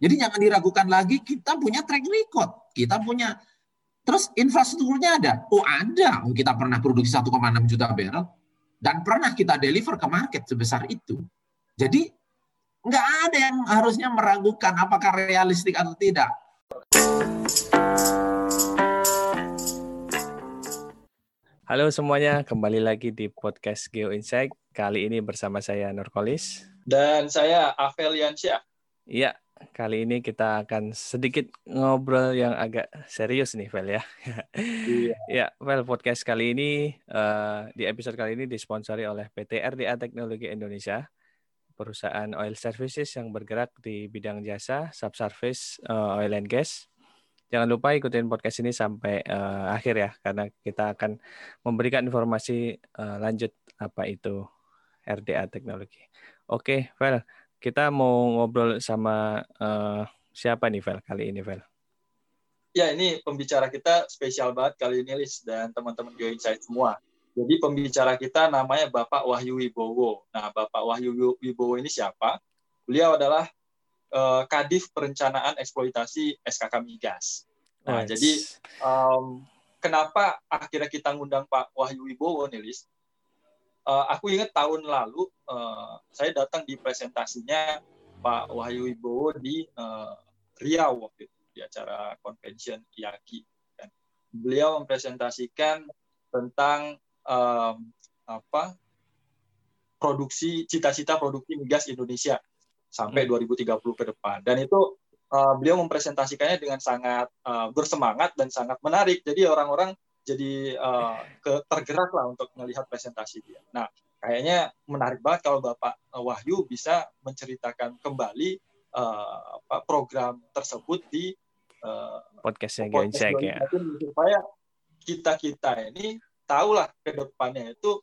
Jadi jangan diragukan lagi kita punya track record, kita punya terus infrastrukturnya ada. Oh ada, oh, kita pernah produksi 1,6 juta barrel dan pernah kita deliver ke market sebesar itu. Jadi nggak ada yang harusnya meragukan apakah realistik atau tidak. Halo semuanya, kembali lagi di podcast Geo Insight. Kali ini bersama saya Nurkolis dan saya Avel Yansyah. Iya, kali ini kita akan sedikit ngobrol yang agak serius nih, Vel ya. Iya. ya, Vel podcast kali ini uh, di episode kali ini disponsori oleh PT RDA Teknologi Indonesia, perusahaan oil services yang bergerak di bidang jasa, subservice uh, oil and gas. Jangan lupa ikutin podcast ini sampai uh, akhir ya, karena kita akan memberikan informasi uh, lanjut apa itu RDA Teknologi. Oke, Vel kita mau ngobrol sama uh, siapa nih, Vel, kali ini, Vel? Ya, ini pembicara kita spesial banget kali ini, Lis, dan teman-teman Go Insight semua. Jadi pembicara kita namanya Bapak Wahyu Wibowo. Nah, Bapak Wahyu Wibowo ini siapa? Beliau adalah uh, Kadif Perencanaan Eksploitasi SKK Migas. Nah, nice. jadi um, kenapa akhirnya kita ngundang Pak Wahyu Wibowo nih, Lis? Uh, aku ingat tahun lalu uh, saya datang di presentasinya Pak Wahyu Wibowo di uh, Riau waktu itu di acara convention IAKI. Kan. Beliau mempresentasikan tentang um, apa produksi cita-cita produksi migas Indonesia sampai hmm. 2030 ke depan. Dan itu uh, beliau mempresentasikannya dengan sangat uh, bersemangat dan sangat menarik. Jadi orang-orang jadi uh, ke, tergerak lah untuk melihat presentasi dia. Nah, kayaknya menarik banget kalau Bapak uh, Wahyu bisa menceritakan kembali uh, program tersebut di uh, podcastnya podcast ya. Supaya kita-kita ini tahulah ke depannya itu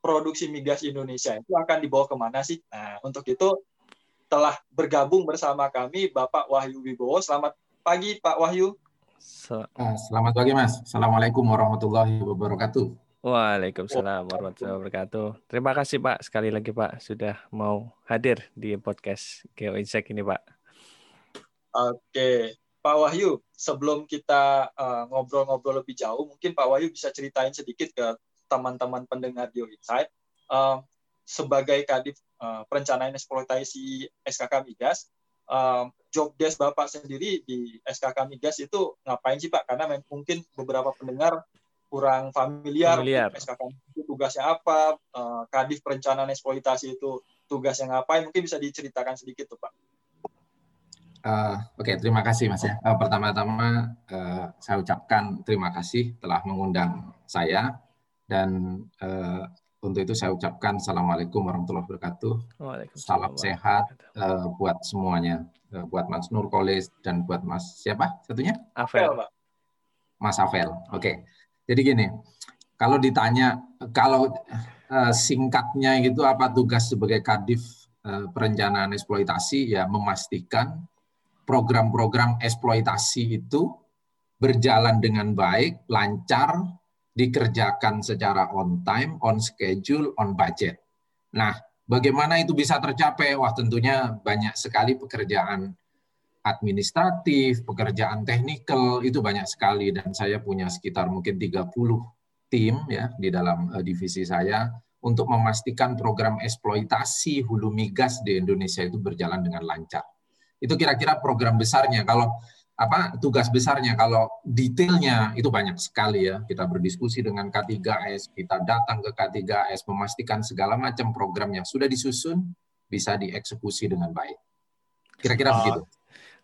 produksi migas Indonesia itu akan dibawa ke mana sih? Nah, untuk itu telah bergabung bersama kami Bapak Wahyu Wibowo. Selamat pagi Pak Wahyu. Ah, selamat pagi Mas. Assalamualaikum warahmatullahi wabarakatuh. Waalaikumsalam warahmatullahi wabarakatuh. Terima kasih Pak sekali lagi Pak sudah mau hadir di podcast Geo Insight ini Pak. Oke, Pak Wahyu, sebelum kita uh, ngobrol-ngobrol uh, lebih jauh, mungkin Pak Wahyu bisa ceritain sedikit ke teman-teman pendengar Geo Insight uh, sebagai kadif uh, perencanaan eksploitasi SKK Migas, uh, job desk Bapak sendiri di SKK Migas itu ngapain sih Pak? Karena mungkin beberapa pendengar kurang familiar, familiar. SKK itu tugasnya apa, uh, Kadif Perencanaan Eksploitasi itu tugasnya ngapain, mungkin bisa diceritakan sedikit tuh Pak. Uh, Oke, okay, terima kasih Mas ya. Uh, pertama-tama uh, saya ucapkan terima kasih telah mengundang saya dan uh, untuk itu saya ucapkan Assalamualaikum warahmatullahi wabarakatuh. Salam sehat uh, buat semuanya, uh, buat Mas Nur Kolis dan buat Mas siapa satunya? Avel, Pak. Mas Avel. Oke. Okay. Jadi gini, kalau ditanya kalau uh, singkatnya itu apa tugas sebagai Kadif uh, Perencanaan Eksploitasi ya memastikan program-program eksploitasi itu berjalan dengan baik, lancar, dikerjakan secara on time, on schedule, on budget. Nah, bagaimana itu bisa tercapai? Wah, tentunya banyak sekali pekerjaan administratif, pekerjaan teknikal itu banyak sekali dan saya punya sekitar mungkin 30 tim ya di dalam uh, divisi saya untuk memastikan program eksploitasi hulu migas di Indonesia itu berjalan dengan lancar. Itu kira-kira program besarnya. Kalau apa tugas besarnya. Kalau detailnya itu banyak sekali ya. Kita berdiskusi dengan K3S kita datang ke K3S memastikan segala macam program yang sudah disusun bisa dieksekusi dengan baik. Kira-kira oh. begitu.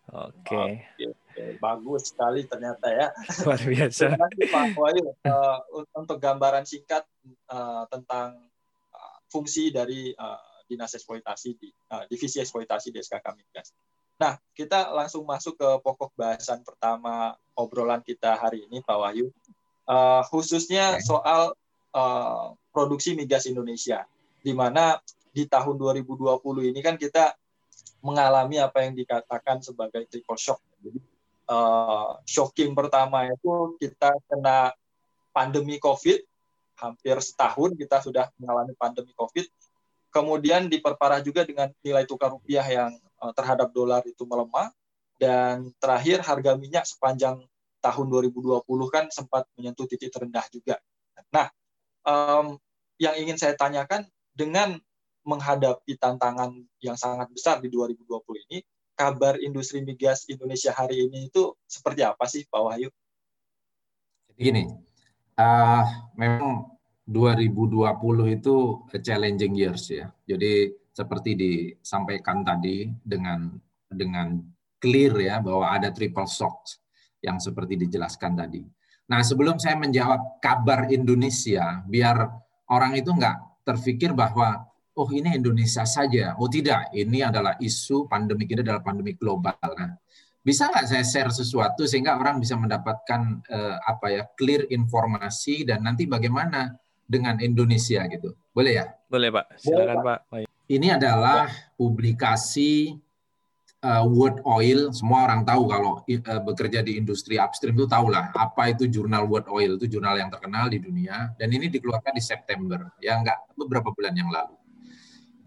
Oke. Okay. okay. bagus sekali ternyata ya. Luar biasa. Pak Wahyu. Uh, untuk gambaran singkat uh, tentang uh, fungsi dari uh, dinas eksploitasi di uh, divisi eksploitasi di SKK Migas Nah, kita langsung masuk ke pokok bahasan pertama obrolan kita hari ini, Pak Wahyu. Uh, khususnya soal uh, produksi migas Indonesia, di mana di tahun 2020 ini kan kita mengalami apa yang dikatakan sebagai triple shock. Jadi, uh, shocking pertama itu kita kena pandemi COVID, hampir setahun kita sudah mengalami pandemi COVID, kemudian diperparah juga dengan nilai tukar rupiah yang terhadap dolar itu melemah dan terakhir harga minyak sepanjang tahun 2020 kan sempat menyentuh titik terendah juga. Nah, um, yang ingin saya tanyakan dengan menghadapi tantangan yang sangat besar di 2020 ini, kabar industri migas Indonesia hari ini itu seperti apa sih Pak Wahyu? Gini, uh, memang 2020 itu challenging years ya. Jadi seperti disampaikan tadi dengan dengan clear ya bahwa ada triple shock yang seperti dijelaskan tadi. Nah sebelum saya menjawab kabar Indonesia, biar orang itu nggak terpikir bahwa oh ini Indonesia saja. Oh tidak, ini adalah isu pandemi ini adalah pandemi global. Nah, bisa nggak saya share sesuatu sehingga orang bisa mendapatkan eh, apa ya clear informasi dan nanti bagaimana dengan Indonesia gitu. Boleh ya? Boleh Pak, silakan Pak. Ini adalah publikasi uh, World Oil. Semua orang tahu kalau uh, bekerja di industri upstream itu tahulah apa itu jurnal World Oil. Itu jurnal yang terkenal di dunia. Dan ini dikeluarkan di September ya nggak beberapa bulan yang lalu.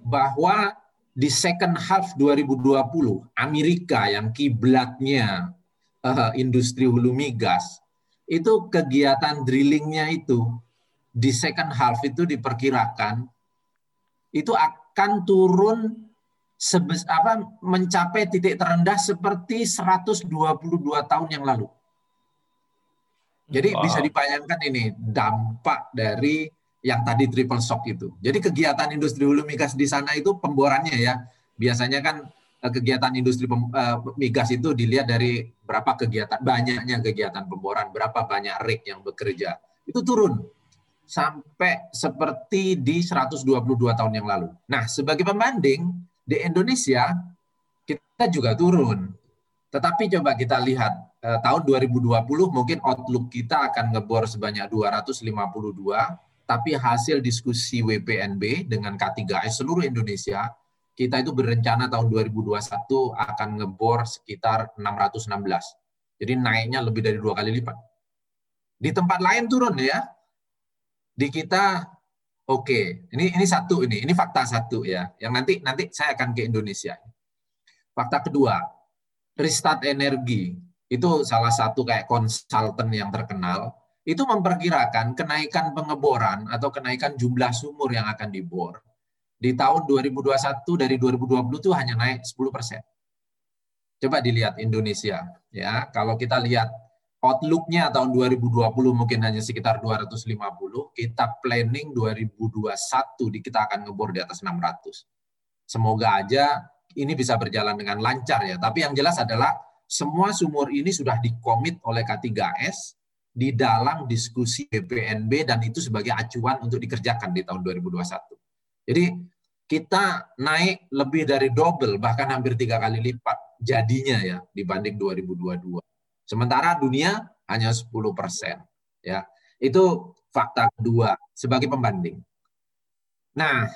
Bahwa di second half 2020 Amerika yang kiblatnya uh, industri hulu migas itu kegiatan drillingnya itu di second half itu diperkirakan itu akan turun sebes, apa mencapai titik terendah seperti 122 tahun yang lalu. Jadi wow. bisa dibayangkan ini dampak dari yang tadi triple shock itu. Jadi kegiatan industri hulu migas di sana itu pemborannya ya. Biasanya kan eh, kegiatan industri eh, migas itu dilihat dari berapa kegiatan banyaknya kegiatan pemboran, berapa banyak rig yang bekerja. Itu turun sampai seperti di 122 tahun yang lalu. Nah, sebagai pembanding di Indonesia kita juga turun. Tetapi coba kita lihat eh, tahun 2020 mungkin outlook kita akan ngebor sebanyak 252, tapi hasil diskusi WPNB dengan K3S seluruh Indonesia kita itu berencana tahun 2021 akan ngebor sekitar 616. Jadi naiknya lebih dari dua kali lipat. Di tempat lain turun ya, di kita oke okay. ini ini satu ini ini fakta satu ya yang nanti nanti saya akan ke Indonesia fakta kedua restart energi itu salah satu kayak konsultan yang terkenal itu memperkirakan kenaikan pengeboran atau kenaikan jumlah sumur yang akan dibor di tahun 2021 dari 2020 itu hanya naik 10 persen. Coba dilihat Indonesia ya kalau kita lihat outlook-nya tahun 2020 mungkin hanya sekitar 250, kita planning 2021 kita akan ngebor di atas 600. Semoga aja ini bisa berjalan dengan lancar ya. Tapi yang jelas adalah semua sumur ini sudah dikomit oleh K3S di dalam diskusi BPNB dan itu sebagai acuan untuk dikerjakan di tahun 2021. Jadi kita naik lebih dari double bahkan hampir tiga kali lipat jadinya ya dibanding 2022. Sementara dunia hanya 10 persen. Ya, itu fakta kedua sebagai pembanding. Nah,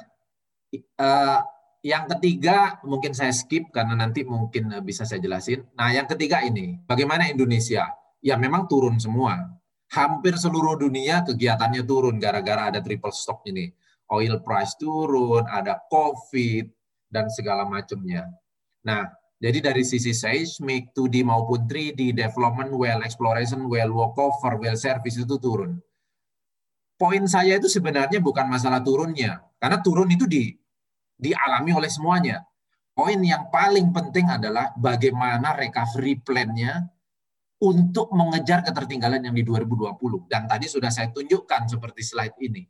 eh, yang ketiga mungkin saya skip karena nanti mungkin bisa saya jelasin. Nah, yang ketiga ini, bagaimana Indonesia? Ya memang turun semua. Hampir seluruh dunia kegiatannya turun gara-gara ada triple stock ini. Oil price turun, ada COVID, dan segala macamnya. Nah, jadi dari sisi seismik, 2D maupun 3D, development well, exploration well, walkover, well service itu turun. Poin saya itu sebenarnya bukan masalah turunnya, karena turun itu di, dialami oleh semuanya. Poin yang paling penting adalah bagaimana recovery plan-nya untuk mengejar ketertinggalan yang di 2020. Dan tadi sudah saya tunjukkan seperti slide ini.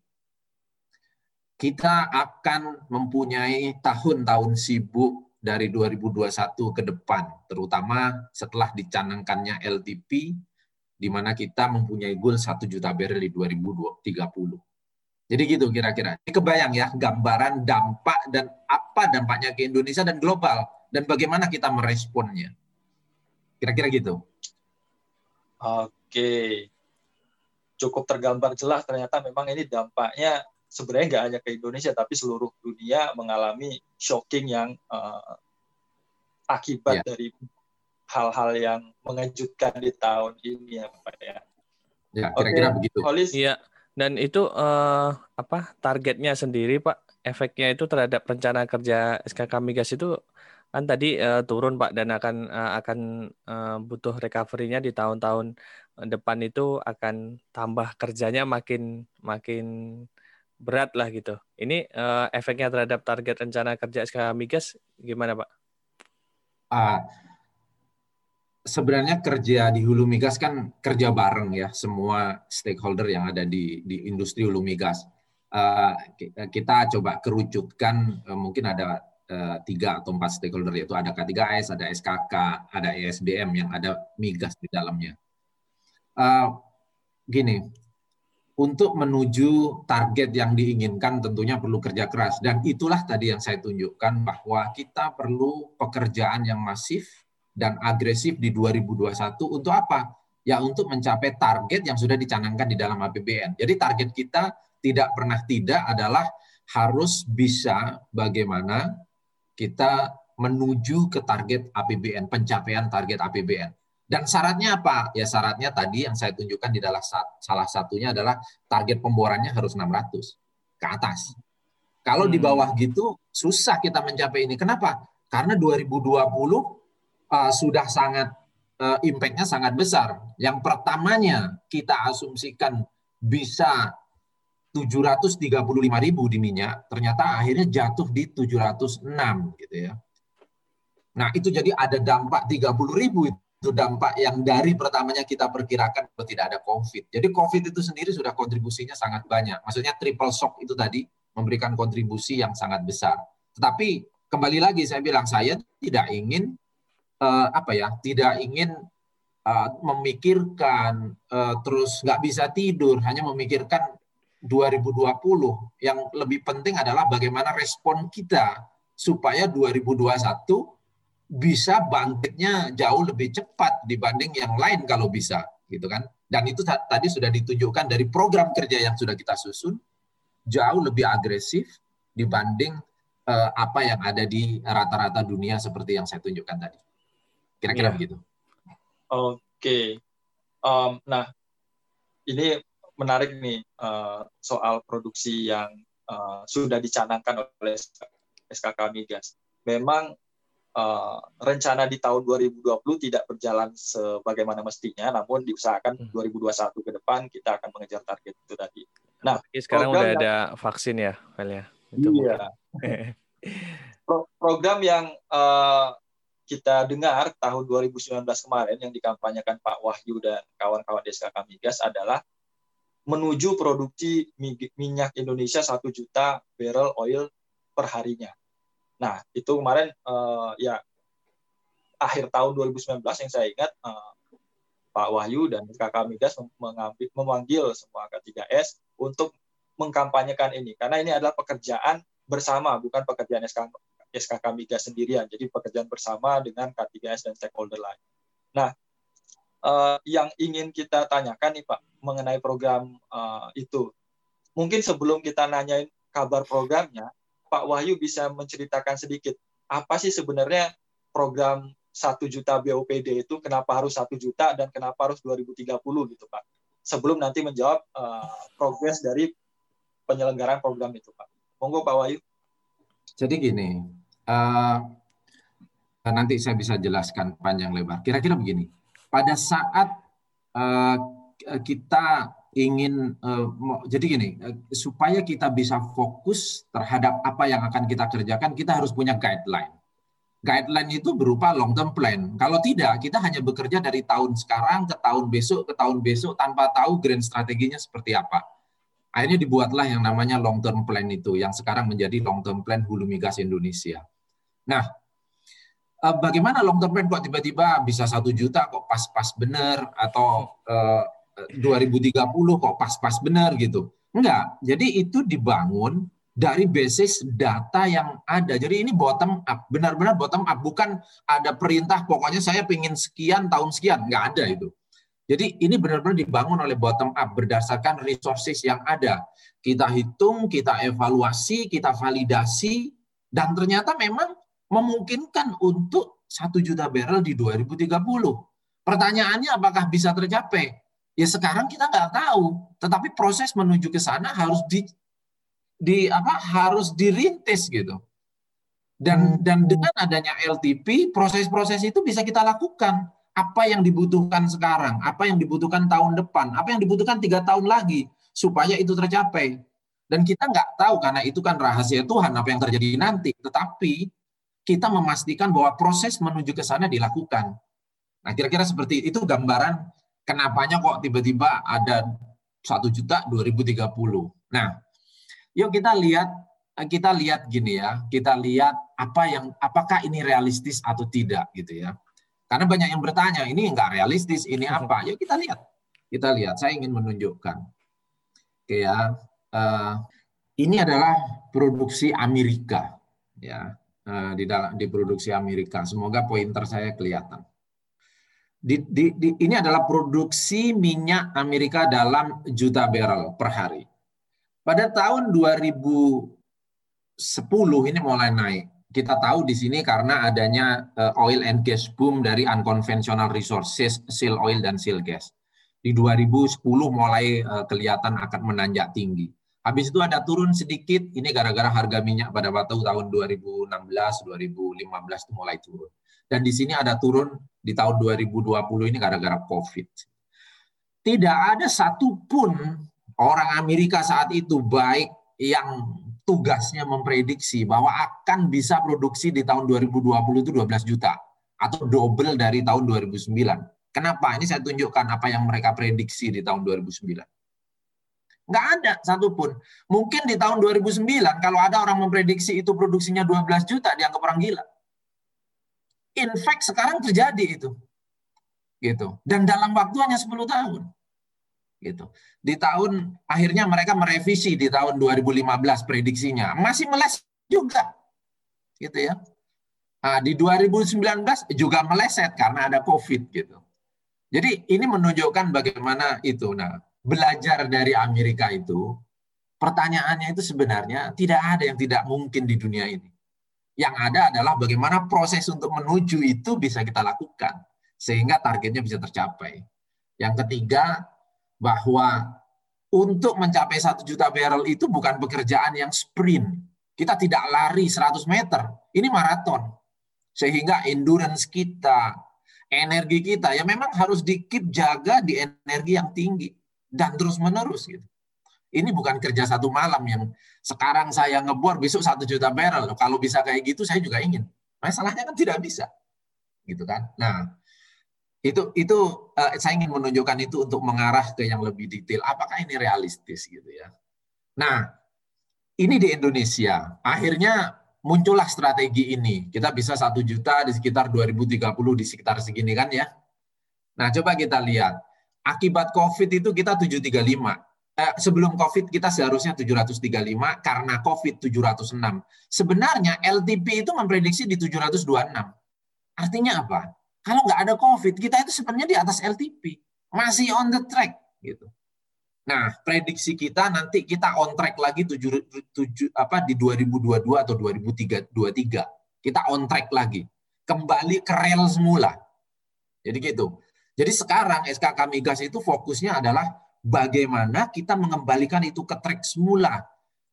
Kita akan mempunyai tahun-tahun sibuk dari 2021 ke depan, terutama setelah dicanangkannya LTP, di mana kita mempunyai goal 1 juta barrel di 2030. Jadi gitu kira-kira. Ini kebayang ya gambaran dampak dan apa dampaknya ke Indonesia dan global dan bagaimana kita meresponnya. Kira-kira gitu. Oke. Cukup tergambar jelas ternyata memang ini dampaknya sebenarnya nggak hanya ke Indonesia tapi seluruh dunia mengalami shocking yang uh, akibat yeah. dari hal-hal yang mengejutkan di tahun ini ya Pak ya. Ya, kira-kira okay. begitu. Iya. Dan itu uh, apa targetnya sendiri Pak? Efeknya itu terhadap rencana kerja SKK Migas itu Kan tadi uh, turun Pak dan akan uh, akan uh, butuh recovery-nya di tahun-tahun depan itu akan tambah kerjanya makin makin berat lah gitu. Ini uh, efeknya terhadap target rencana kerja SK Migas gimana Pak? Ah, sebenarnya kerja di hulu migas kan kerja bareng ya semua stakeholder yang ada di di industri hulu migas. Uh, kita coba kerucutkan uh, mungkin ada uh, tiga atau empat stakeholder yaitu ada K3S, ada SKK, ada ESDM yang ada migas di dalamnya. Uh, gini, untuk menuju target yang diinginkan tentunya perlu kerja keras dan itulah tadi yang saya tunjukkan bahwa kita perlu pekerjaan yang masif dan agresif di 2021 untuk apa? Ya untuk mencapai target yang sudah dicanangkan di dalam APBN. Jadi target kita tidak pernah tidak adalah harus bisa bagaimana kita menuju ke target APBN, pencapaian target APBN. Dan syaratnya apa? Ya syaratnya tadi yang saya tunjukkan di dalam salah satunya adalah target pemborannya harus 600 ke atas. Kalau di hmm. bawah gitu susah kita mencapai ini. Kenapa? Karena 2020 uh, sudah sangat uh, impact-nya sangat besar. Yang pertamanya kita asumsikan bisa 735 ribu di minyak, ternyata akhirnya jatuh di 706 gitu ya. Nah itu jadi ada dampak 30 ribu itu dampak yang dari pertamanya kita perkirakan kalau tidak ada COVID. Jadi COVID itu sendiri sudah kontribusinya sangat banyak. Maksudnya triple shock itu tadi memberikan kontribusi yang sangat besar. Tetapi kembali lagi saya bilang saya tidak ingin uh, apa ya tidak ingin uh, memikirkan uh, terus nggak bisa tidur hanya memikirkan 2020 yang lebih penting adalah bagaimana respon kita supaya 2021 bisa bangkitnya jauh lebih cepat dibanding yang lain kalau bisa gitu kan dan itu tadi sudah ditunjukkan dari program kerja yang sudah kita susun jauh lebih agresif dibanding uh, apa yang ada di rata-rata dunia seperti yang saya tunjukkan tadi. Kira-kira yeah. begitu. Oke. Okay. Um, nah, ini menarik nih uh, soal produksi yang uh, sudah dicanangkan oleh SKK Migas. Memang uh, rencana di tahun 2020 tidak berjalan sebagaimana mestinya, namun diusahakan 2021 hmm. ke depan kita akan mengejar target itu tadi. Nah, sekarang udah yang, ada vaksin ya, Vel ya. Iya. program yang uh, kita dengar tahun 2019 kemarin yang dikampanyekan Pak Wahyu dan kawan-kawan SKK Migas adalah menuju produksi minyak Indonesia satu juta barrel oil per harinya. Nah, itu kemarin uh, ya akhir tahun 2019 yang saya ingat uh, Pak Wahyu dan SKK Migas mengambil, memanggil semua K3S untuk mengkampanyekan ini karena ini adalah pekerjaan bersama bukan pekerjaan SKK SKK Migas sendirian. Jadi pekerjaan bersama dengan K3S dan stakeholder lain. Nah, uh, yang ingin kita tanyakan nih Pak mengenai program uh, itu. Mungkin sebelum kita nanyain kabar programnya, Pak Wahyu bisa menceritakan sedikit apa sih sebenarnya program satu juta BOPD itu kenapa harus satu juta dan kenapa harus 2030 gitu Pak. Sebelum nanti menjawab uh, progres dari penyelenggaraan program itu Pak. Monggo Pak Wahyu. Jadi gini, uh, nanti saya bisa jelaskan panjang lebar. Kira-kira begini, pada saat uh, kita ingin uh, jadi gini, uh, supaya kita bisa fokus terhadap apa yang akan kita kerjakan, kita harus punya guideline. Guideline itu berupa long term plan. Kalau tidak, kita hanya bekerja dari tahun sekarang ke tahun besok ke tahun besok tanpa tahu grand strateginya seperti apa. Akhirnya dibuatlah yang namanya long term plan itu, yang sekarang menjadi long term plan Hulu Migas Indonesia. Nah, eh, bagaimana long term plan kok tiba-tiba bisa satu juta kok pas-pas benar atau uh, eh, 2030 kok pas-pas benar gitu? Enggak. Jadi itu dibangun dari basis data yang ada. Jadi ini bottom up, benar-benar bottom up, bukan ada perintah pokoknya saya ingin sekian tahun sekian, enggak ada itu. Jadi ini benar-benar dibangun oleh bottom up berdasarkan resources yang ada. Kita hitung, kita evaluasi, kita validasi, dan ternyata memang memungkinkan untuk satu juta barrel di 2030. Pertanyaannya apakah bisa tercapai? Ya sekarang kita nggak tahu, tetapi proses menuju ke sana harus di, di apa harus dirintis gitu. Dan dan dengan adanya LTP, proses-proses itu bisa kita lakukan. Apa yang dibutuhkan sekarang, apa yang dibutuhkan tahun depan, apa yang dibutuhkan tiga tahun lagi supaya itu tercapai. Dan kita nggak tahu karena itu kan rahasia Tuhan apa yang terjadi nanti. Tetapi kita memastikan bahwa proses menuju ke sana dilakukan. Nah, kira-kira seperti itu gambaran kenapanya kok tiba-tiba ada satu juta 2030. Nah, yuk kita lihat kita lihat gini ya, kita lihat apa yang apakah ini realistis atau tidak gitu ya. Karena banyak yang bertanya, ini enggak realistis, ini apa? Yuk kita lihat. Kita lihat, saya ingin menunjukkan. Oke ya, uh, ini adalah produksi Amerika ya uh, di dalam di produksi Amerika. Semoga pointer saya kelihatan. Di, di, di, ini adalah produksi minyak Amerika dalam juta barrel per hari. Pada tahun 2010 ini mulai naik. Kita tahu di sini karena adanya uh, oil and gas boom dari unconventional resources, shale oil dan shale gas. Di 2010 mulai uh, kelihatan akan menanjak tinggi. Habis itu ada turun sedikit, ini gara-gara harga minyak pada waktu tahun 2016, 2015 itu mulai turun. Dan di sini ada turun di tahun 2020 ini gara-gara COVID. Tidak ada satupun orang Amerika saat itu baik yang tugasnya memprediksi bahwa akan bisa produksi di tahun 2020 itu 12 juta atau double dari tahun 2009. Kenapa? Ini saya tunjukkan apa yang mereka prediksi di tahun 2009. Nggak ada satupun. Mungkin di tahun 2009 kalau ada orang memprediksi itu produksinya 12 juta dianggap orang gila. In fact sekarang terjadi itu. Gitu. Dan dalam waktu hanya 10 tahun. Gitu. Di tahun akhirnya mereka merevisi di tahun 2015 prediksinya. Masih meleset juga. Gitu ya. Nah, di 2019 juga meleset karena ada Covid gitu. Jadi ini menunjukkan bagaimana itu. Nah, belajar dari Amerika itu, pertanyaannya itu sebenarnya tidak ada yang tidak mungkin di dunia ini. Yang ada adalah bagaimana proses untuk menuju itu bisa kita lakukan sehingga targetnya bisa tercapai. Yang ketiga, bahwa untuk mencapai satu juta barrel itu bukan pekerjaan yang sprint. Kita tidak lari 100 meter. Ini maraton. Sehingga endurance kita, energi kita ya memang harus di keep jaga di energi yang tinggi dan terus menerus gitu. Ini bukan kerja satu malam yang sekarang saya ngebor besok satu juta barrel. Kalau bisa kayak gitu saya juga ingin. Masalahnya kan tidak bisa, gitu kan? Nah, itu itu uh, saya ingin menunjukkan itu untuk mengarah ke yang lebih detail. Apakah ini realistis gitu ya? Nah, ini di Indonesia. Akhirnya muncullah strategi ini. Kita bisa satu juta di sekitar 2030 di sekitar segini kan ya. Nah, coba kita lihat akibat COVID itu kita 735. Eh, sebelum COVID kita seharusnya 735 karena COVID 706. Sebenarnya LTP itu memprediksi di 726. Artinya apa? Kalau nggak ada COVID, kita itu sebenarnya di atas LTP. Masih on the track. gitu. Nah, prediksi kita nanti kita on track lagi 7, 7, apa, di 2022 atau 2023. Kita on track lagi. Kembali ke rel semula. Jadi gitu. Jadi sekarang SKK Migas itu fokusnya adalah bagaimana kita mengembalikan itu ke track semula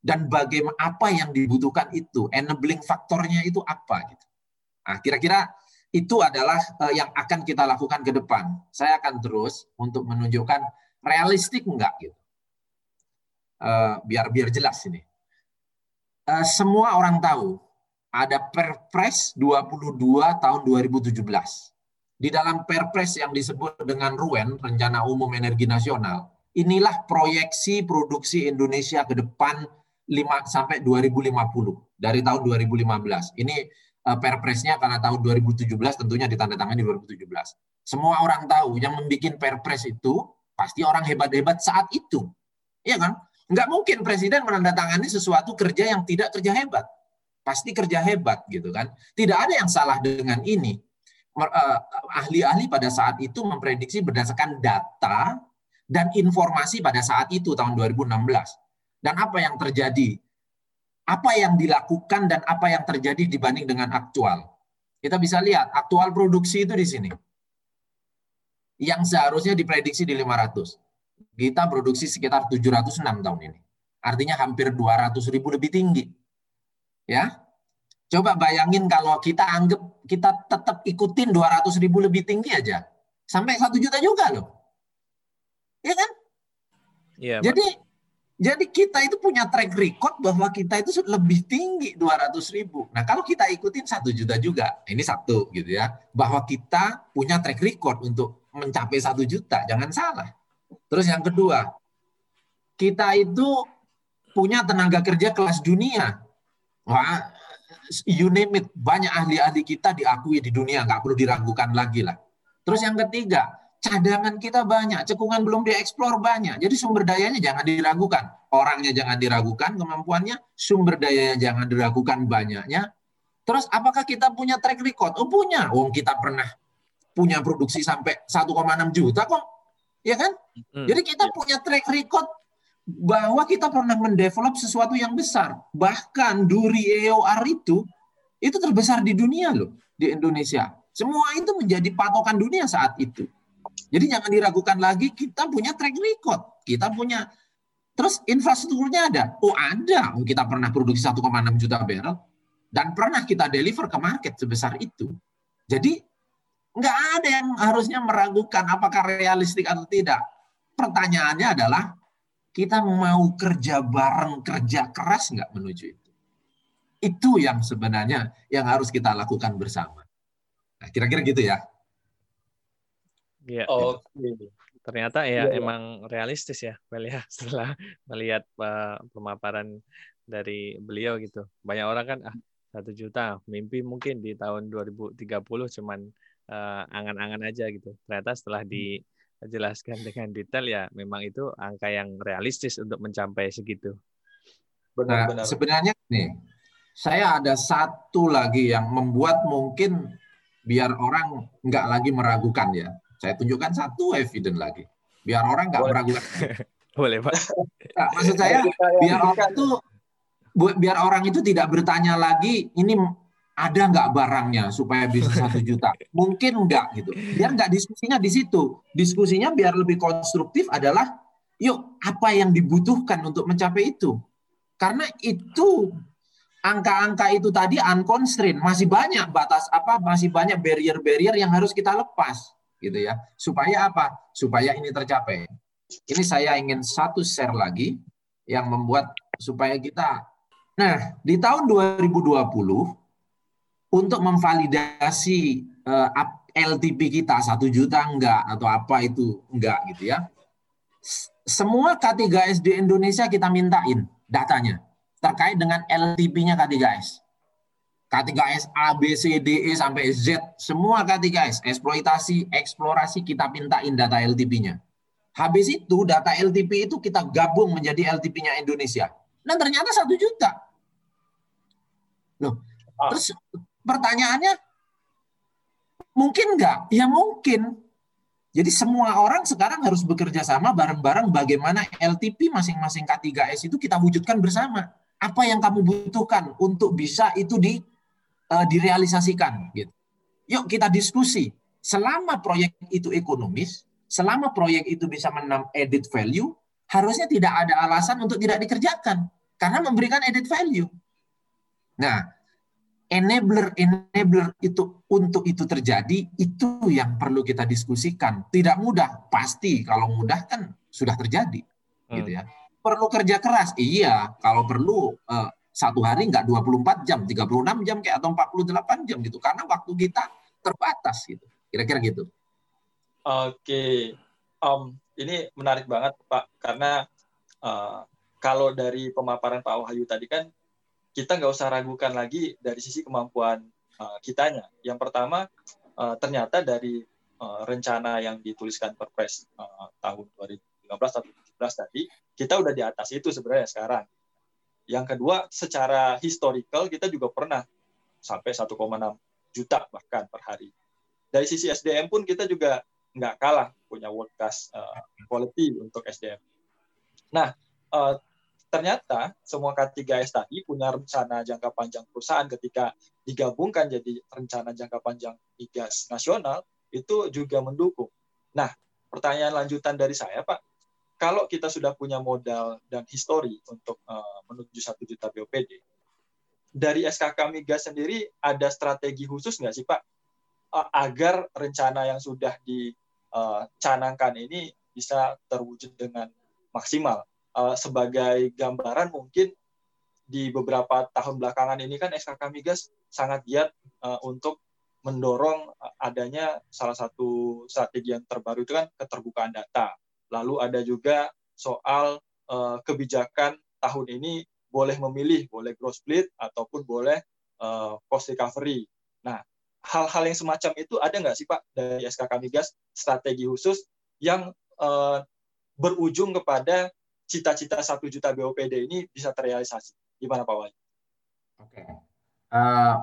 dan bagaimana apa yang dibutuhkan itu, enabling faktornya itu apa gitu. Nah, kira-kira itu adalah uh, yang akan kita lakukan ke depan. Saya akan terus untuk menunjukkan realistik enggak gitu. Uh, biar biar jelas ini. Uh, semua orang tahu ada Perpres 22 tahun 2017 di dalam Perpres yang disebut dengan RUEN, Rencana Umum Energi Nasional, inilah proyeksi produksi Indonesia ke depan 5 sampai 2050 dari tahun 2015. Ini uh, Perpresnya karena tahun 2017 tentunya ditandatangani 2017. Semua orang tahu yang membuat Perpres itu pasti orang hebat-hebat saat itu. Iya kan? Nggak mungkin presiden menandatangani sesuatu kerja yang tidak kerja hebat. Pasti kerja hebat gitu kan. Tidak ada yang salah dengan ini Eh, ahli-ahli pada saat itu memprediksi berdasarkan data dan informasi pada saat itu tahun 2016. Dan apa yang terjadi? Apa yang dilakukan dan apa yang terjadi dibanding dengan aktual? Kita bisa lihat aktual produksi itu di sini. Yang seharusnya diprediksi di 500. Kita produksi sekitar 706 tahun ini. Artinya hampir 200 ribu lebih tinggi. Ya, Coba bayangin kalau kita anggap kita tetap ikutin 200 ribu lebih tinggi aja. Sampai satu juta juga loh. Ya kan? Iya. Jadi jadi kita itu punya track record bahwa kita itu lebih tinggi 200 ribu. Nah kalau kita ikutin satu juta juga, ini satu gitu ya. Bahwa kita punya track record untuk mencapai satu juta, jangan salah. Terus yang kedua, kita itu punya tenaga kerja kelas dunia. Wah, you name it, banyak ahli-ahli kita diakui di dunia, nggak perlu diragukan lagi lah. Terus yang ketiga, cadangan kita banyak, cekungan belum dieksplor banyak. Jadi sumber dayanya jangan diragukan. Orangnya jangan diragukan, kemampuannya, sumber dayanya jangan diragukan banyaknya. Terus apakah kita punya track record? Oh punya. Oh kita pernah punya produksi sampai 1,6 juta kok. Ya kan? Hmm. Jadi kita iya. punya track record bahwa kita pernah mendevelop sesuatu yang besar. Bahkan Duri EOR itu itu terbesar di dunia loh, di Indonesia. Semua itu menjadi patokan dunia saat itu. Jadi jangan diragukan lagi kita punya track record. Kita punya terus infrastrukturnya ada. Oh, ada. Oh, kita pernah produksi 1,6 juta barrel dan pernah kita deliver ke market sebesar itu. Jadi nggak ada yang harusnya meragukan apakah realistik atau tidak. Pertanyaannya adalah kita mau kerja bareng, kerja keras nggak menuju itu. Itu yang sebenarnya yang harus kita lakukan bersama. Nah, kira-kira gitu ya. Iya. Oh, okay. Ternyata ya, ya emang realistis ya, Well ya setelah melihat uh, pemaparan dari beliau gitu. Banyak orang kan ah satu juta mimpi mungkin di tahun 2030 cuman uh, angan-angan aja gitu. Ternyata setelah hmm. dijelaskan dengan detail ya memang itu angka yang realistis untuk mencapai segitu. Benar, nah, benar. Sebenarnya nih, saya ada satu lagi yang membuat mungkin biar orang nggak lagi meragukan ya. Saya tunjukkan satu evidence lagi. Biar orang nggak meragukan. Boleh, Pak. Nah, maksud saya biar orang itu biar orang itu tidak bertanya lagi ini ada nggak barangnya supaya bisa satu juta? Mungkin nggak gitu. Biar nggak diskusinya di situ. Diskusinya biar lebih konstruktif adalah yuk apa yang dibutuhkan untuk mencapai itu. Karena itu angka-angka itu tadi unconstrained, masih banyak batas apa, masih banyak barrier-barrier yang harus kita lepas gitu ya. Supaya apa? Supaya ini tercapai. Ini saya ingin satu share lagi yang membuat supaya kita Nah, di tahun 2020 untuk memvalidasi uh, eh, LTP kita satu juta enggak atau apa itu enggak gitu ya. Semua K3S di Indonesia kita mintain datanya terkait dengan LTP-nya K3S. K3S A, B, C, D, E sampai Z, semua K3S, eksploitasi, eksplorasi kita mintain data LTP-nya. Habis itu data LTP itu kita gabung menjadi LTP-nya Indonesia. Dan ternyata satu juta. Loh, ah. terus pertanyaannya mungkin nggak? Ya mungkin. Jadi semua orang sekarang harus bekerja sama bareng-bareng bagaimana LTP masing-masing K3S itu kita wujudkan bersama. Apa yang kamu butuhkan untuk bisa itu di uh, direalisasikan gitu. Yuk kita diskusi. Selama proyek itu ekonomis, selama proyek itu bisa menam edit value, harusnya tidak ada alasan untuk tidak dikerjakan karena memberikan edit value. Nah, enabler enabler itu untuk itu terjadi itu yang perlu kita diskusikan. Tidak mudah, pasti kalau mudah kan sudah terjadi, hmm. gitu ya. Perlu kerja keras, iya. Kalau perlu uh, satu hari nggak 24 jam, 36 jam kayak atau 48 jam gitu karena waktu kita terbatas gitu. Kira-kira gitu. Oke. Um, ini menarik banget Pak karena uh, kalau dari pemaparan Pak Wahyu tadi kan kita nggak usah ragukan lagi dari sisi kemampuan uh, kitanya. Yang pertama uh, ternyata dari uh, rencana yang dituliskan Perpres uh, tahun 2015 atau 2017 tadi kita udah di atas itu sebenarnya sekarang yang kedua, secara historical kita juga pernah sampai 1,6 juta bahkan per hari. Dari sisi SDM pun kita juga nggak kalah punya world class uh, quality untuk SDM. Nah, uh, ternyata semua K3S tadi punya rencana jangka panjang perusahaan ketika digabungkan jadi rencana jangka panjang migas nasional itu juga mendukung. Nah, pertanyaan lanjutan dari saya, Pak, kalau kita sudah punya modal dan histori untuk uh, menuju satu juta BOPD, dari SKK Migas sendiri ada strategi khusus nggak sih Pak agar rencana yang sudah dicanangkan ini bisa terwujud dengan maksimal. Sebagai gambaran mungkin di beberapa tahun belakangan ini kan SKK Migas sangat giat untuk mendorong adanya salah satu strategi yang terbaru itu kan keterbukaan data. Lalu ada juga soal kebijakan tahun ini boleh memilih, boleh growth split ataupun boleh uh, cost recovery. Nah, hal-hal yang semacam itu ada nggak sih Pak dari SKK Migas strategi khusus yang uh, berujung kepada cita-cita satu juta BOPD ini bisa terrealisasi? Gimana Pak Wahyu? Oke. Uh,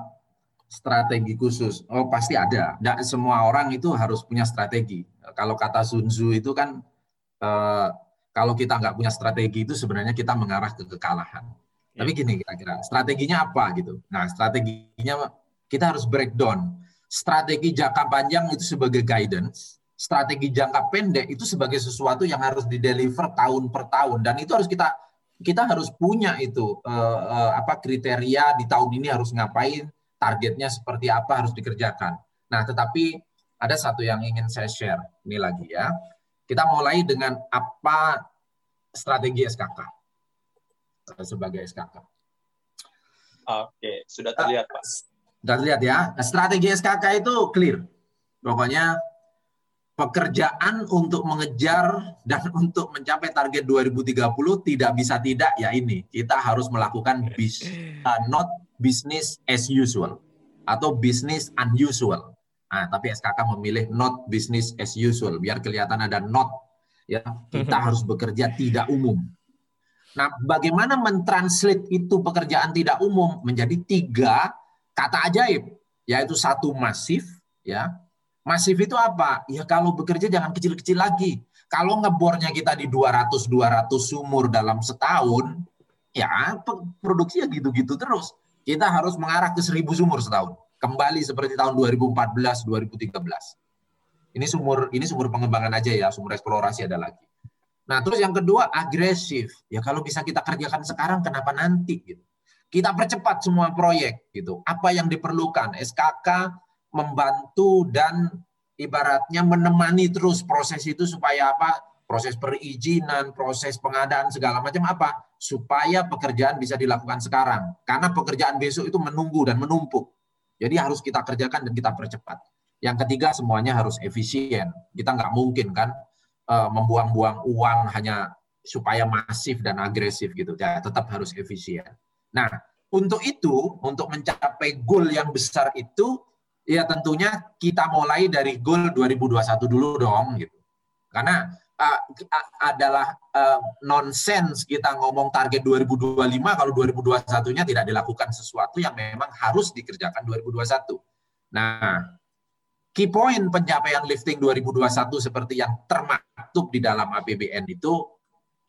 strategi khusus, oh pasti ada. Tidak semua orang itu harus punya strategi. Kalau kata Sun Tzu itu kan uh, kalau kita nggak punya strategi itu sebenarnya kita mengarah ke kekalahan. Ya. Tapi gini kira-kira, strateginya apa gitu? Nah, strateginya kita harus breakdown. Strategi jangka panjang itu sebagai guidance, strategi jangka pendek itu sebagai sesuatu yang harus dideliver tahun per tahun dan itu harus kita kita harus punya itu uh, uh, apa kriteria di tahun ini harus ngapain, targetnya seperti apa harus dikerjakan. Nah, tetapi ada satu yang ingin saya share ini lagi ya. Kita mulai dengan apa strategi SKK sebagai SKK. Oke, sudah terlihat Pak. Sudah terlihat ya. Strategi SKK itu clear. Pokoknya pekerjaan untuk mengejar dan untuk mencapai target 2030 tidak bisa tidak ya ini kita harus melakukan bis, uh, not business as usual atau business unusual. Nah, tapi SKK memilih not business as usual biar kelihatan ada not ya. Kita harus bekerja tidak umum. Nah, bagaimana mentranslate itu pekerjaan tidak umum menjadi tiga kata ajaib, yaitu satu masif, ya. Masif itu apa? Ya kalau bekerja jangan kecil-kecil lagi. Kalau ngebornya kita di 200-200 sumur dalam setahun, ya produksi ya gitu-gitu terus. Kita harus mengarah ke 1000 sumur setahun kembali seperti tahun 2014 2013 ini sumur ini sumur pengembangan aja ya sumur eksplorasi ada lagi. Nah terus yang kedua agresif. Ya kalau bisa kita kerjakan sekarang kenapa nanti gitu? Kita percepat semua proyek gitu. Apa yang diperlukan? SKK membantu dan ibaratnya menemani terus proses itu supaya apa? Proses perizinan, proses pengadaan segala macam apa? Supaya pekerjaan bisa dilakukan sekarang. Karena pekerjaan besok itu menunggu dan menumpuk. Jadi harus kita kerjakan dan kita percepat. Yang ketiga semuanya harus efisien. Kita nggak mungkin kan uh, membuang-buang uang hanya supaya masif dan agresif gitu. Ya, tetap harus efisien. Nah, untuk itu, untuk mencapai goal yang besar itu, ya tentunya kita mulai dari goal 2021 dulu dong gitu. Karena uh, adalah uh, nonsens kita ngomong target 2025 kalau 2021-nya tidak dilakukan sesuatu yang memang harus dikerjakan 2021. Nah, key point pencapaian lifting 2021 seperti yang termaktub di dalam APBN itu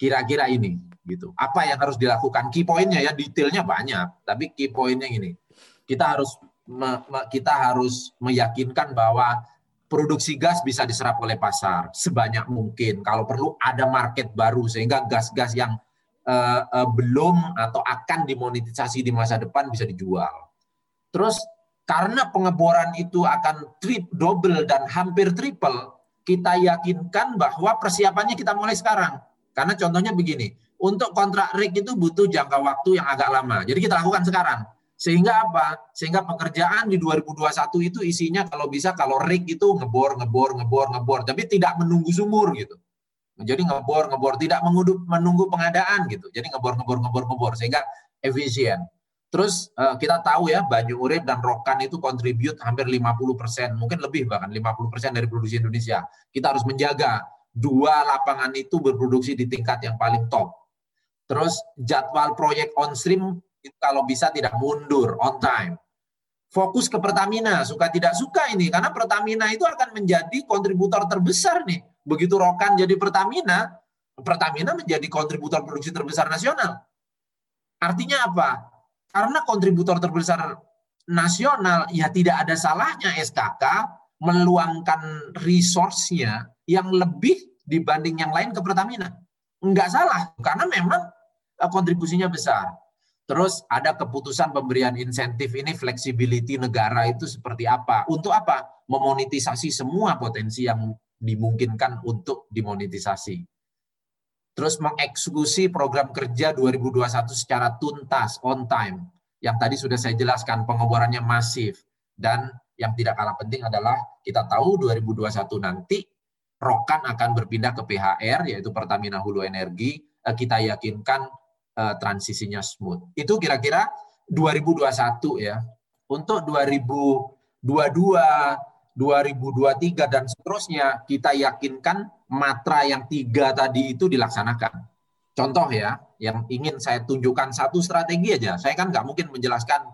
kira-kira ini gitu. Apa yang harus dilakukan? Key pointnya ya detailnya banyak, tapi key pointnya ini. Kita harus kita harus meyakinkan bahwa produksi gas bisa diserap oleh pasar sebanyak mungkin. Kalau perlu ada market baru sehingga gas-gas yang uh, uh, belum atau akan dimonetisasi di masa depan bisa dijual. Terus karena pengeboran itu akan trip double dan hampir triple, kita yakinkan bahwa persiapannya kita mulai sekarang. Karena contohnya begini, untuk kontrak rig itu butuh jangka waktu yang agak lama. Jadi kita lakukan sekarang sehingga apa? Sehingga pekerjaan di 2021 itu isinya kalau bisa kalau rig itu ngebor, ngebor, ngebor, ngebor, tapi tidak menunggu sumur gitu. Jadi ngebor, ngebor, tidak menunggu, menunggu pengadaan gitu. Jadi ngebor, ngebor, ngebor, ngebor, sehingga efisien. Terus eh, kita tahu ya Banyu Urip dan Rokan itu kontribut hampir 50%, mungkin lebih bahkan 50% dari produksi Indonesia. Kita harus menjaga dua lapangan itu berproduksi di tingkat yang paling top. Terus jadwal proyek on stream itu kalau bisa tidak mundur on time. Fokus ke Pertamina, suka tidak suka ini karena Pertamina itu akan menjadi kontributor terbesar nih. Begitu Rokan jadi Pertamina, Pertamina menjadi kontributor produksi terbesar nasional. Artinya apa? Karena kontributor terbesar nasional, ya tidak ada salahnya SKK meluangkan resource-nya yang lebih dibanding yang lain ke Pertamina. Enggak salah, karena memang eh, kontribusinya besar. Terus ada keputusan pemberian insentif ini fleksibiliti negara itu seperti apa? Untuk apa? Memonetisasi semua potensi yang dimungkinkan untuk dimonetisasi. Terus mengeksekusi program kerja 2021 secara tuntas, on time. Yang tadi sudah saya jelaskan, pengeborannya masif. Dan yang tidak kalah penting adalah kita tahu 2021 nanti Rokan akan berpindah ke PHR, yaitu Pertamina Hulu Energi. Eh, kita yakinkan uh, transisinya smooth. Itu kira-kira 2021 ya. Untuk 2022, 2023 dan seterusnya kita yakinkan matra yang tiga tadi itu dilaksanakan. Contoh ya, yang ingin saya tunjukkan satu strategi aja. Saya kan nggak mungkin menjelaskan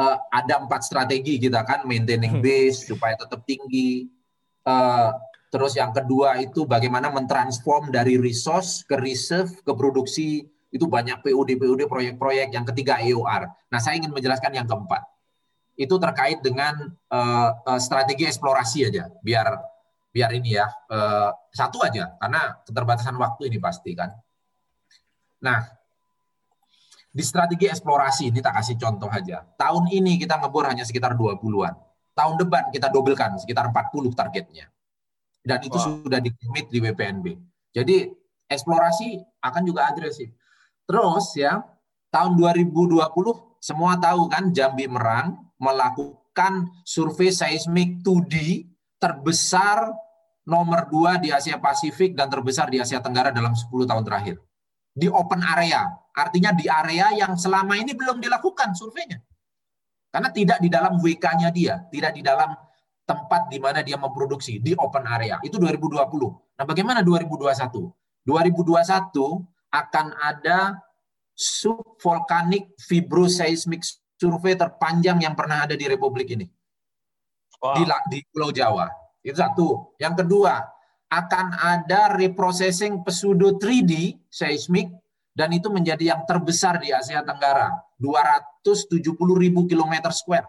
uh, ada empat strategi kita kan, maintaining hmm. base supaya tetap tinggi. Uh, terus yang kedua itu bagaimana mentransform dari resource ke reserve ke produksi itu banyak PUD proyek-proyek yang ketiga EOR. Nah, saya ingin menjelaskan yang keempat. Itu terkait dengan uh, strategi eksplorasi aja, biar biar ini ya uh, satu aja karena keterbatasan waktu ini pasti kan. Nah, di strategi eksplorasi ini tak kasih contoh aja. Tahun ini kita ngebor hanya sekitar 20-an. Tahun depan kita dobelkan sekitar 40 targetnya. Dan itu wow. sudah dikomit di WPNB. Jadi eksplorasi akan juga agresif. Terus ya, tahun 2020 semua tahu kan Jambi Merang melakukan survei seismik 2D terbesar nomor dua di Asia Pasifik dan terbesar di Asia Tenggara dalam 10 tahun terakhir. Di open area, artinya di area yang selama ini belum dilakukan surveinya. Karena tidak di dalam WK-nya dia, tidak di dalam tempat di mana dia memproduksi, di open area. Itu 2020. Nah bagaimana 2021? 2021 akan ada subvolcanic fibroseismic survei terpanjang yang pernah ada di Republik ini. Wow. Di, di Pulau Jawa. Itu satu. Yang kedua, akan ada reprocessing pseudo 3D seismik dan itu menjadi yang terbesar di Asia Tenggara. 270 ribu kilometer square.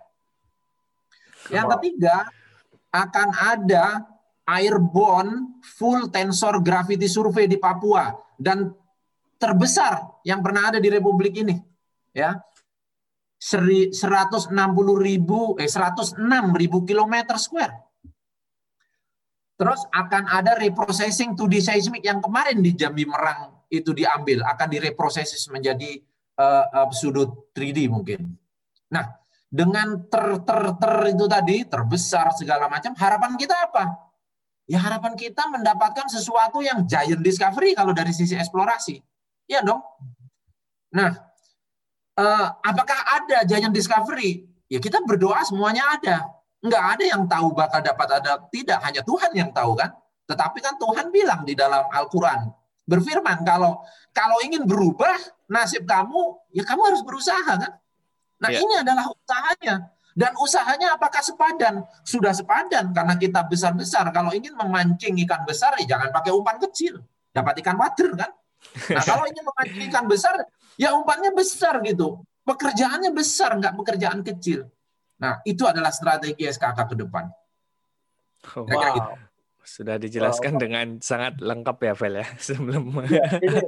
Yang ketiga, akan ada airborne full tensor gravity survey di Papua dan terbesar yang pernah ada di Republik ini. Ya, 160 ribu, eh 106 ribu kilometer square. Terus akan ada reprocessing 2D seismic yang kemarin di Jambi Merang itu diambil, akan direproses menjadi uh, uh, sudut 3D mungkin. Nah, dengan ter, ter, ter itu tadi, terbesar segala macam, harapan kita apa? Ya harapan kita mendapatkan sesuatu yang giant discovery kalau dari sisi eksplorasi. Iya dong. Nah, eh, apakah ada Giant Discovery? Ya kita berdoa semuanya ada. Enggak ada yang tahu bakal dapat ada tidak, hanya Tuhan yang tahu kan. Tetapi kan Tuhan bilang di dalam Al-Qur'an, berfirman kalau kalau ingin berubah nasib kamu, ya kamu harus berusaha kan. Nah, ya. ini adalah usahanya. Dan usahanya apakah sepadan? Sudah sepadan karena kita besar-besar. Kalau ingin memancing ikan besar, ya jangan pakai umpan kecil. Dapat ikan wader kan? Nah, kalau ingin memancing ikan besar, ya umpannya besar gitu. Pekerjaannya besar, nggak pekerjaan kecil. Nah, itu adalah strategi SKK ke depan. Oh, wow. Gitu. Sudah dijelaskan wow. dengan sangat lengkap ya, Vel ya, sebelum. Ya, ini,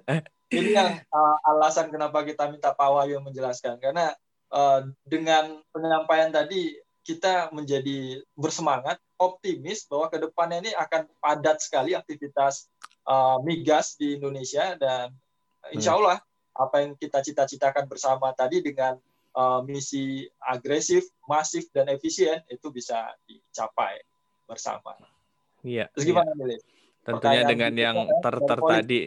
ini yang uh, alasan kenapa kita minta Pak Wahyu menjelaskan. Karena uh, dengan penyampaian tadi, kita menjadi bersemangat, optimis bahwa ke depannya ini akan padat sekali aktivitas uh, migas di Indonesia dan insya hmm. Allah hmm. apa yang kita cita-citakan bersama tadi dengan uh, misi agresif, masif dan efisien itu bisa dicapai bersama. Iya. Terus gimana iya. Tentunya dengan yang ter-ter tadi.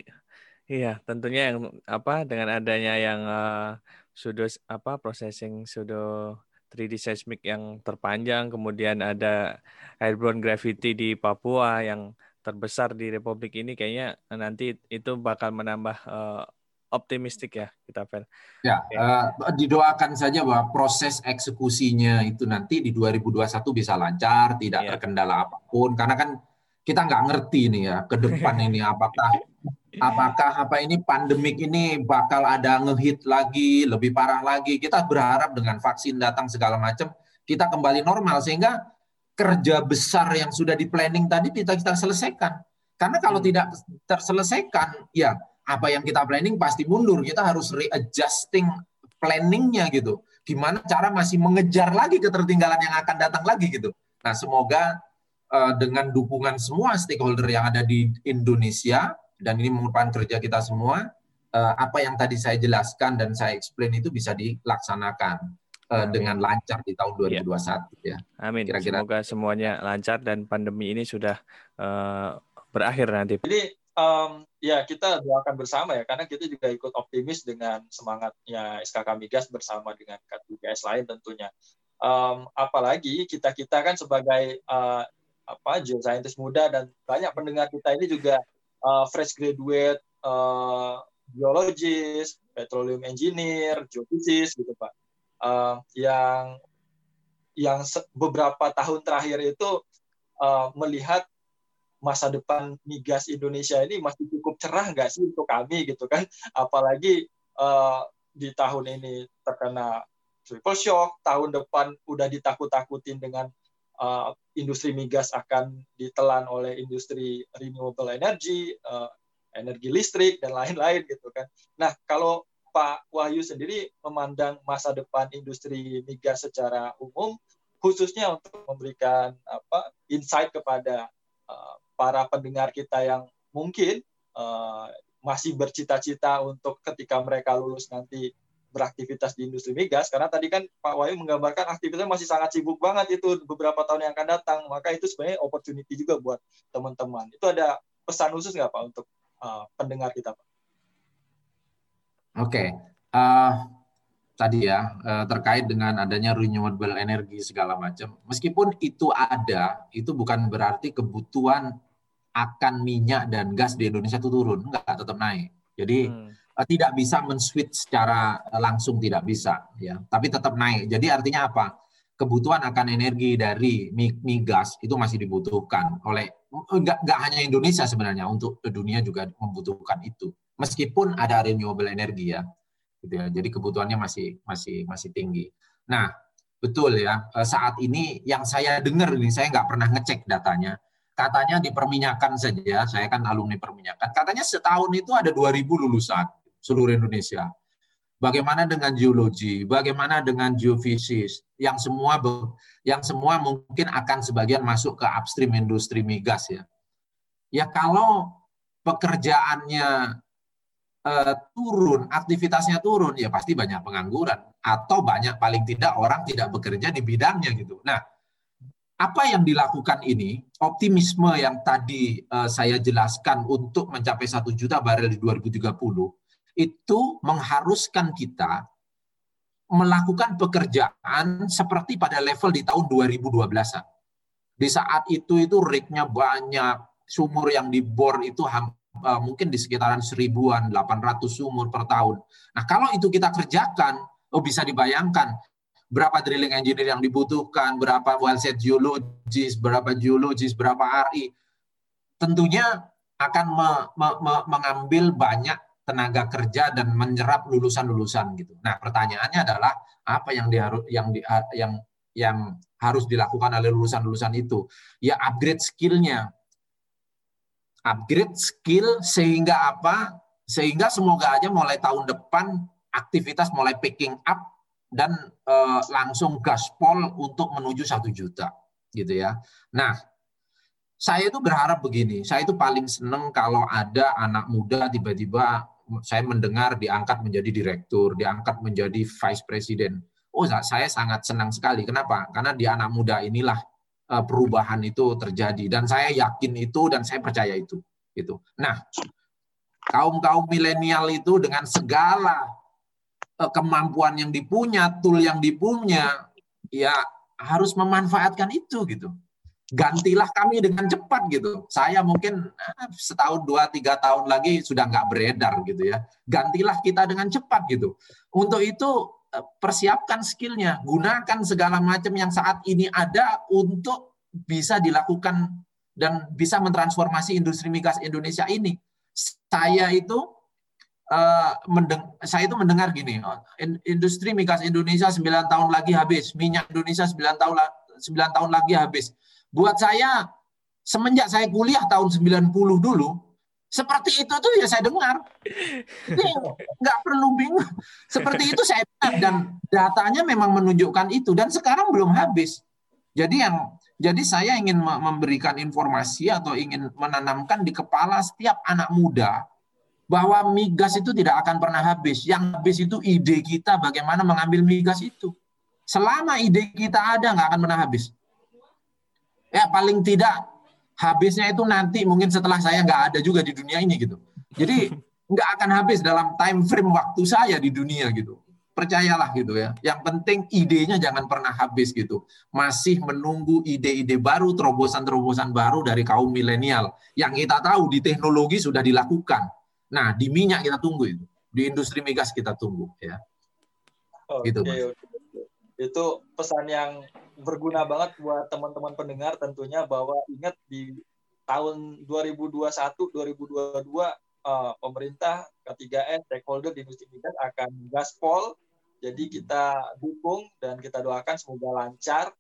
Iya, tentunya yang apa dengan adanya yang uh, sudah apa processing sudah 3D seismic yang terpanjang, kemudian ada airborne gravity di Papua yang terbesar di Republik ini kayaknya nanti itu bakal menambah uh, optimistik ya kita Fel. Ya, uh, didoakan saja bahwa proses eksekusinya itu nanti di 2021 bisa lancar, tidak yeah. terkendala apa pun karena kan kita nggak ngerti nih ya ke depan ini apakah apakah apa ini pandemik ini bakal ada ngehit lagi, lebih parah lagi. Kita berharap dengan vaksin datang segala macam kita kembali normal sehingga kerja besar yang sudah di planning tadi kita kita selesaikan. Karena kalau hmm. tidak terselesaikan, ya apa yang kita planning pasti mundur. Kita harus readjusting planningnya gitu. Gimana cara masih mengejar lagi ketertinggalan yang akan datang lagi gitu. Nah, semoga uh, dengan dukungan semua stakeholder yang ada di Indonesia dan ini merupakan kerja kita semua, uh, apa yang tadi saya jelaskan dan saya explain itu bisa dilaksanakan uh, dengan lancar di tahun 2021 ya. ya. Amin. Kira-kira semoga semuanya lancar dan pandemi ini sudah uh, berakhir nanti. Jadi um, ya kita doakan bersama ya karena kita juga ikut optimis dengan semangatnya SKK Migas bersama dengan KTPS lain tentunya. Um, apalagi kita kita kan sebagai uh, apa geoscientist muda dan banyak pendengar kita ini juga uh, fresh graduate uh, biologis, petroleum engineer, geofisis gitu pak, uh, yang yang beberapa tahun terakhir itu uh, melihat masa depan migas Indonesia ini masih cukup cerah nggak sih untuk kami gitu kan? Apalagi uh, di tahun ini terkena triple shock tahun depan udah ditakut-takutin dengan uh, industri migas akan ditelan oleh industri renewable energy uh, energi listrik dan lain-lain gitu kan. Nah kalau Pak Wahyu sendiri memandang masa depan industri migas secara umum khususnya untuk memberikan apa insight kepada uh, para pendengar kita yang mungkin uh, masih bercita-cita untuk ketika mereka lulus nanti beraktivitas di industri migas. Karena tadi kan Pak Wahyu menggambarkan aktivitasnya masih sangat sibuk banget itu beberapa tahun yang akan datang. Maka itu sebenarnya opportunity juga buat teman-teman. Itu ada pesan khusus nggak Pak untuk uh, pendengar kita Pak? Oke, okay. uh, tadi ya uh, terkait dengan adanya renewable energy segala macam meskipun itu ada itu bukan berarti kebutuhan akan minyak dan gas di Indonesia itu turun, enggak tetap naik. Jadi hmm. Eh, tidak bisa men-switch secara langsung tidak bisa ya, tapi tetap naik. Jadi artinya apa? Kebutuhan akan energi dari migas itu masih dibutuhkan oleh enggak, enggak hanya Indonesia sebenarnya untuk dunia juga membutuhkan itu. Meskipun ada renewable energi ya. Gitu ya. Jadi kebutuhannya masih masih masih tinggi. Nah, betul ya. Eh, saat ini yang saya dengar ini saya nggak pernah ngecek datanya katanya di perminyakan saja, saya kan alumni perminyakan, katanya setahun itu ada 2000 lulusan seluruh Indonesia. Bagaimana dengan geologi, bagaimana dengan geofisis, yang semua yang semua mungkin akan sebagian masuk ke upstream industri migas ya. Ya kalau pekerjaannya eh, turun, aktivitasnya turun, ya pasti banyak pengangguran atau banyak paling tidak orang tidak bekerja di bidangnya gitu. Nah, apa yang dilakukan ini, optimisme yang tadi uh, saya jelaskan untuk mencapai satu juta barel di 2030, itu mengharuskan kita melakukan pekerjaan seperti pada level di tahun 2012-an. Di saat itu itu rate-nya banyak, sumur yang dibor itu uh, mungkin di sekitaran seribuan, 800 sumur per tahun. Nah kalau itu kita kerjakan, oh bisa dibayangkan berapa drilling engineer yang dibutuhkan, berapa wellset geologis, berapa geologis, berapa RI. Tentunya akan me, me, me, mengambil banyak tenaga kerja dan menyerap lulusan-lulusan gitu. Nah, pertanyaannya adalah apa yang diharus yang di, yang yang harus dilakukan oleh lulusan-lulusan itu? Ya upgrade skillnya, upgrade skill sehingga apa? Sehingga semoga aja mulai tahun depan aktivitas mulai picking up dan uh, langsung gaspol untuk menuju satu juta gitu ya. Nah, saya itu berharap begini, saya itu paling seneng kalau ada anak muda tiba-tiba saya mendengar diangkat menjadi direktur, diangkat menjadi vice president. Oh, saya sangat senang sekali. Kenapa? Karena di anak muda inilah perubahan itu terjadi dan saya yakin itu dan saya percaya itu. Gitu. Nah, kaum kaum milenial itu dengan segala Eh, kemampuan yang dipunya, tool yang dipunya, ya harus memanfaatkan itu gitu. Gantilah kami dengan cepat gitu. Saya mungkin eh, setahun, dua, tiga tahun lagi sudah nggak beredar gitu ya. Gantilah kita dengan cepat gitu. Untuk itu eh, persiapkan skillnya, gunakan segala macam yang saat ini ada untuk bisa dilakukan dan bisa mentransformasi industri migas Indonesia ini. Saya itu uh, mendeng saya itu mendengar gini, oh, industri migas Indonesia 9 tahun lagi habis, minyak Indonesia 9 tahun 9 tahun lagi habis. Buat saya semenjak saya kuliah tahun 90 dulu, Seperti itu tuh ya saya dengar. Ini nggak perlu bingung. Seperti itu saya dengar dan datanya memang menunjukkan itu dan sekarang belum habis. Jadi yang jadi saya ingin memberikan informasi atau ingin menanamkan di kepala setiap anak muda bahwa migas itu tidak akan pernah habis. Yang habis itu ide kita bagaimana mengambil migas itu. Selama ide kita ada nggak akan pernah habis. Ya paling tidak habisnya itu nanti mungkin setelah saya nggak ada juga di dunia ini gitu. Jadi nggak akan habis dalam time frame waktu saya di dunia gitu. Percayalah gitu ya. Yang penting idenya jangan pernah habis gitu. Masih menunggu ide-ide baru, terobosan-terobosan baru dari kaum milenial. Yang kita tahu di teknologi sudah dilakukan. Nah, di minyak kita tunggu itu. Di industri migas kita tunggu ya. Oke, gitu, Mas. Itu pesan yang berguna banget buat teman-teman pendengar tentunya bahwa ingat di tahun 2021 2022 uh, pemerintah K3S stakeholder di industri migas akan gaspol jadi kita dukung dan kita doakan semoga lancar.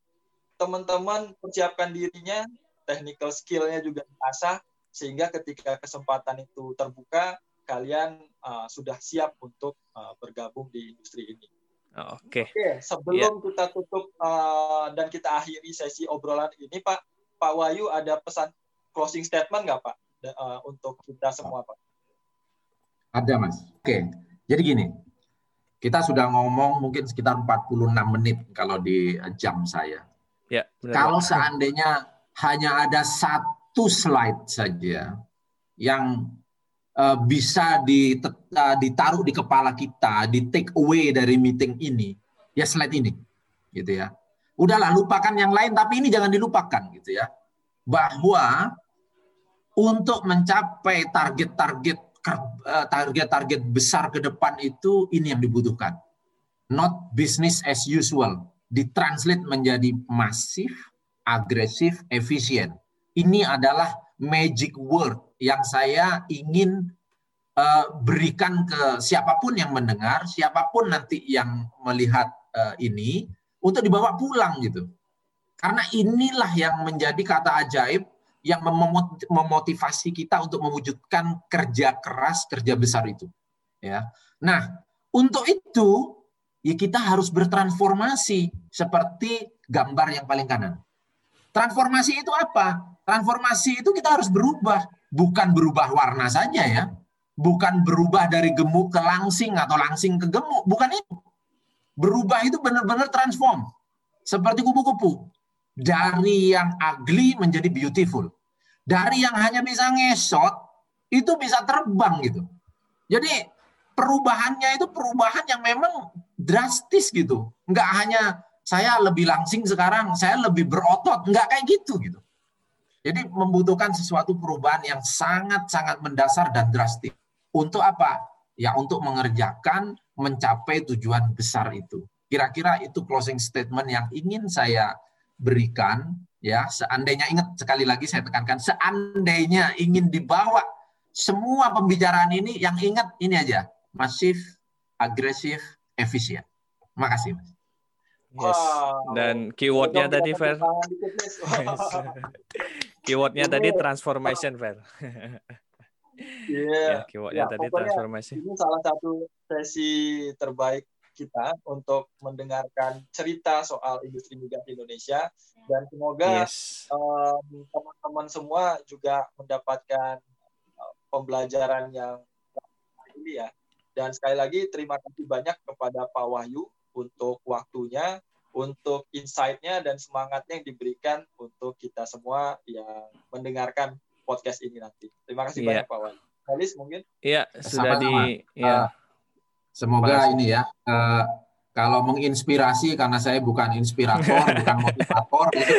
Teman-teman persiapkan dirinya technical skillnya juga diasah sehingga ketika kesempatan itu terbuka kalian uh, sudah siap untuk uh, bergabung di industri ini Oke. Okay. Oke, sebelum yeah. kita tutup uh, dan kita akhiri sesi obrolan ini, Pak, Pak Wayu ada pesan closing statement nggak, Pak, uh, untuk kita semua, Pak? Ada, Mas. Oke, jadi gini, kita sudah ngomong mungkin sekitar 46 menit kalau di jam saya. Ya, benar, kalau seandainya hanya ada satu slide saja yang Eh, bisa ditaruh di kepala kita, di take away dari meeting ini, ya slide ini, gitu ya. Udahlah lupakan yang lain, tapi ini jangan dilupakan, gitu ya. Bahwa untuk mencapai target-target eh, target-target besar ke depan itu ini yang dibutuhkan. Not business as usual. Ditranslate menjadi masif, agresif, efisien. Ini adalah magic word yang saya ingin uh, berikan ke siapa pun yang mendengar, siapa pun nanti yang melihat uh, ini untuk dibawa pulang gitu. Karena inilah yang menjadi kata ajaib yang memotivasi kita untuk mewujudkan kerja keras, kerja besar itu. Ya. Nah, untuk itu ya kita harus bertransformasi seperti gambar yang paling kanan. Transformasi itu apa? Transformasi itu kita harus berubah, bukan berubah warna saja ya. Bukan berubah dari gemuk ke langsing atau langsing ke gemuk, bukan itu. Berubah itu benar-benar transform. Seperti kupu-kupu. Dari yang ugly menjadi beautiful. Dari yang hanya bisa ngesot, itu bisa terbang gitu. Jadi perubahannya itu perubahan yang memang drastis gitu. Enggak hanya saya lebih langsing sekarang, saya lebih berotot, enggak kayak gitu gitu. Jadi membutuhkan sesuatu perubahan yang sangat-sangat mendasar dan drastis. Untuk apa? Ya untuk mengerjakan, mencapai tujuan besar itu. Kira-kira itu closing statement yang ingin saya berikan. Ya, seandainya ingat sekali lagi saya tekankan, seandainya ingin dibawa semua pembicaraan ini, yang ingat ini aja, masif, agresif, efisien. Terima kasih, Mas. Yes. Wow. Dan keywordnya tadi Fer. keywordnya tadi transformation Fer. Iya. Yeah. keywordnya ya, tadi transformation. Ini salah satu sesi terbaik kita untuk mendengarkan cerita soal industri migas Indonesia dan semoga yes. um, teman-teman semua juga mendapatkan pembelajaran yang ini ya. Dan sekali lagi terima kasih banyak kepada Pak Wahyu untuk waktunya, untuk insight-nya dan semangatnya yang diberikan untuk kita semua yang mendengarkan podcast ini nanti. Terima kasih yeah. banyak Pak Wan. Halis mungkin? Iya, sudah di ya. semoga ini ya uh, kalau menginspirasi karena saya bukan inspirator, bukan motivator gitu.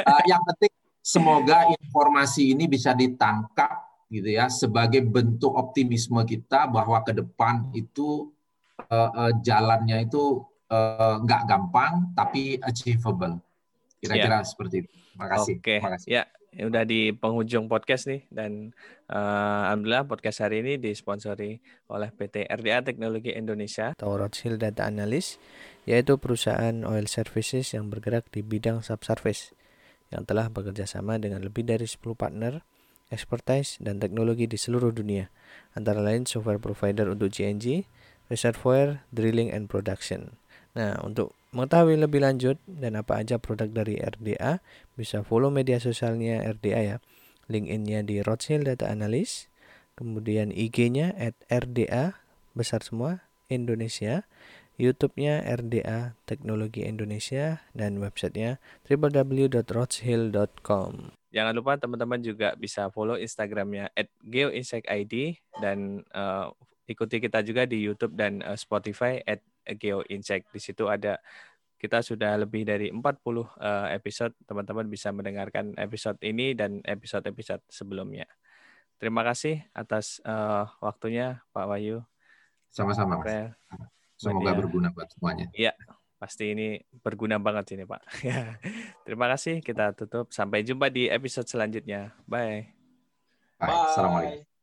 Uh, yang penting semoga informasi ini bisa ditangkap gitu ya sebagai bentuk optimisme kita bahwa ke depan itu uh, uh, jalannya itu nggak uh, gampang tapi achievable. Kira-kira yeah. seperti itu. Terima kasih. Oke. Okay. Ya, udah di penghujung podcast nih dan uh, alhamdulillah podcast hari ini disponsori oleh PT RDA Teknologi Indonesia atau Rothschild Data Analyst yaitu perusahaan oil services yang bergerak di bidang subsurface yang telah bekerja sama dengan lebih dari 10 partner expertise, dan teknologi di seluruh dunia, antara lain software provider untuk GNG, reservoir, drilling, and production. Nah, untuk mengetahui lebih lanjut dan apa aja produk dari RDA, bisa follow media sosialnya RDA ya. LinkedIn-nya di Rothschild Data Analyst, kemudian IG-nya at RDA, besar semua, Indonesia, YouTube-nya RDA Teknologi Indonesia, dan websitenya www.rothschild.com. Jangan lupa teman-teman juga bisa follow Instagramnya at geoinsight.id dan uh, ikuti kita juga di YouTube dan uh, Spotify at geoinsight. Di situ ada kita sudah lebih dari 40 uh, episode. Teman-teman bisa mendengarkan episode ini dan episode-episode sebelumnya. Terima kasih atas uh, waktunya Pak Wahyu. Sama-sama, Mas. Semoga Badia. berguna buat semuanya. Iya, pasti ini berguna banget ini, Pak. Terima kasih. Kita tutup. Sampai jumpa di episode selanjutnya. Bye. Bye. Bye. Assalamualaikum.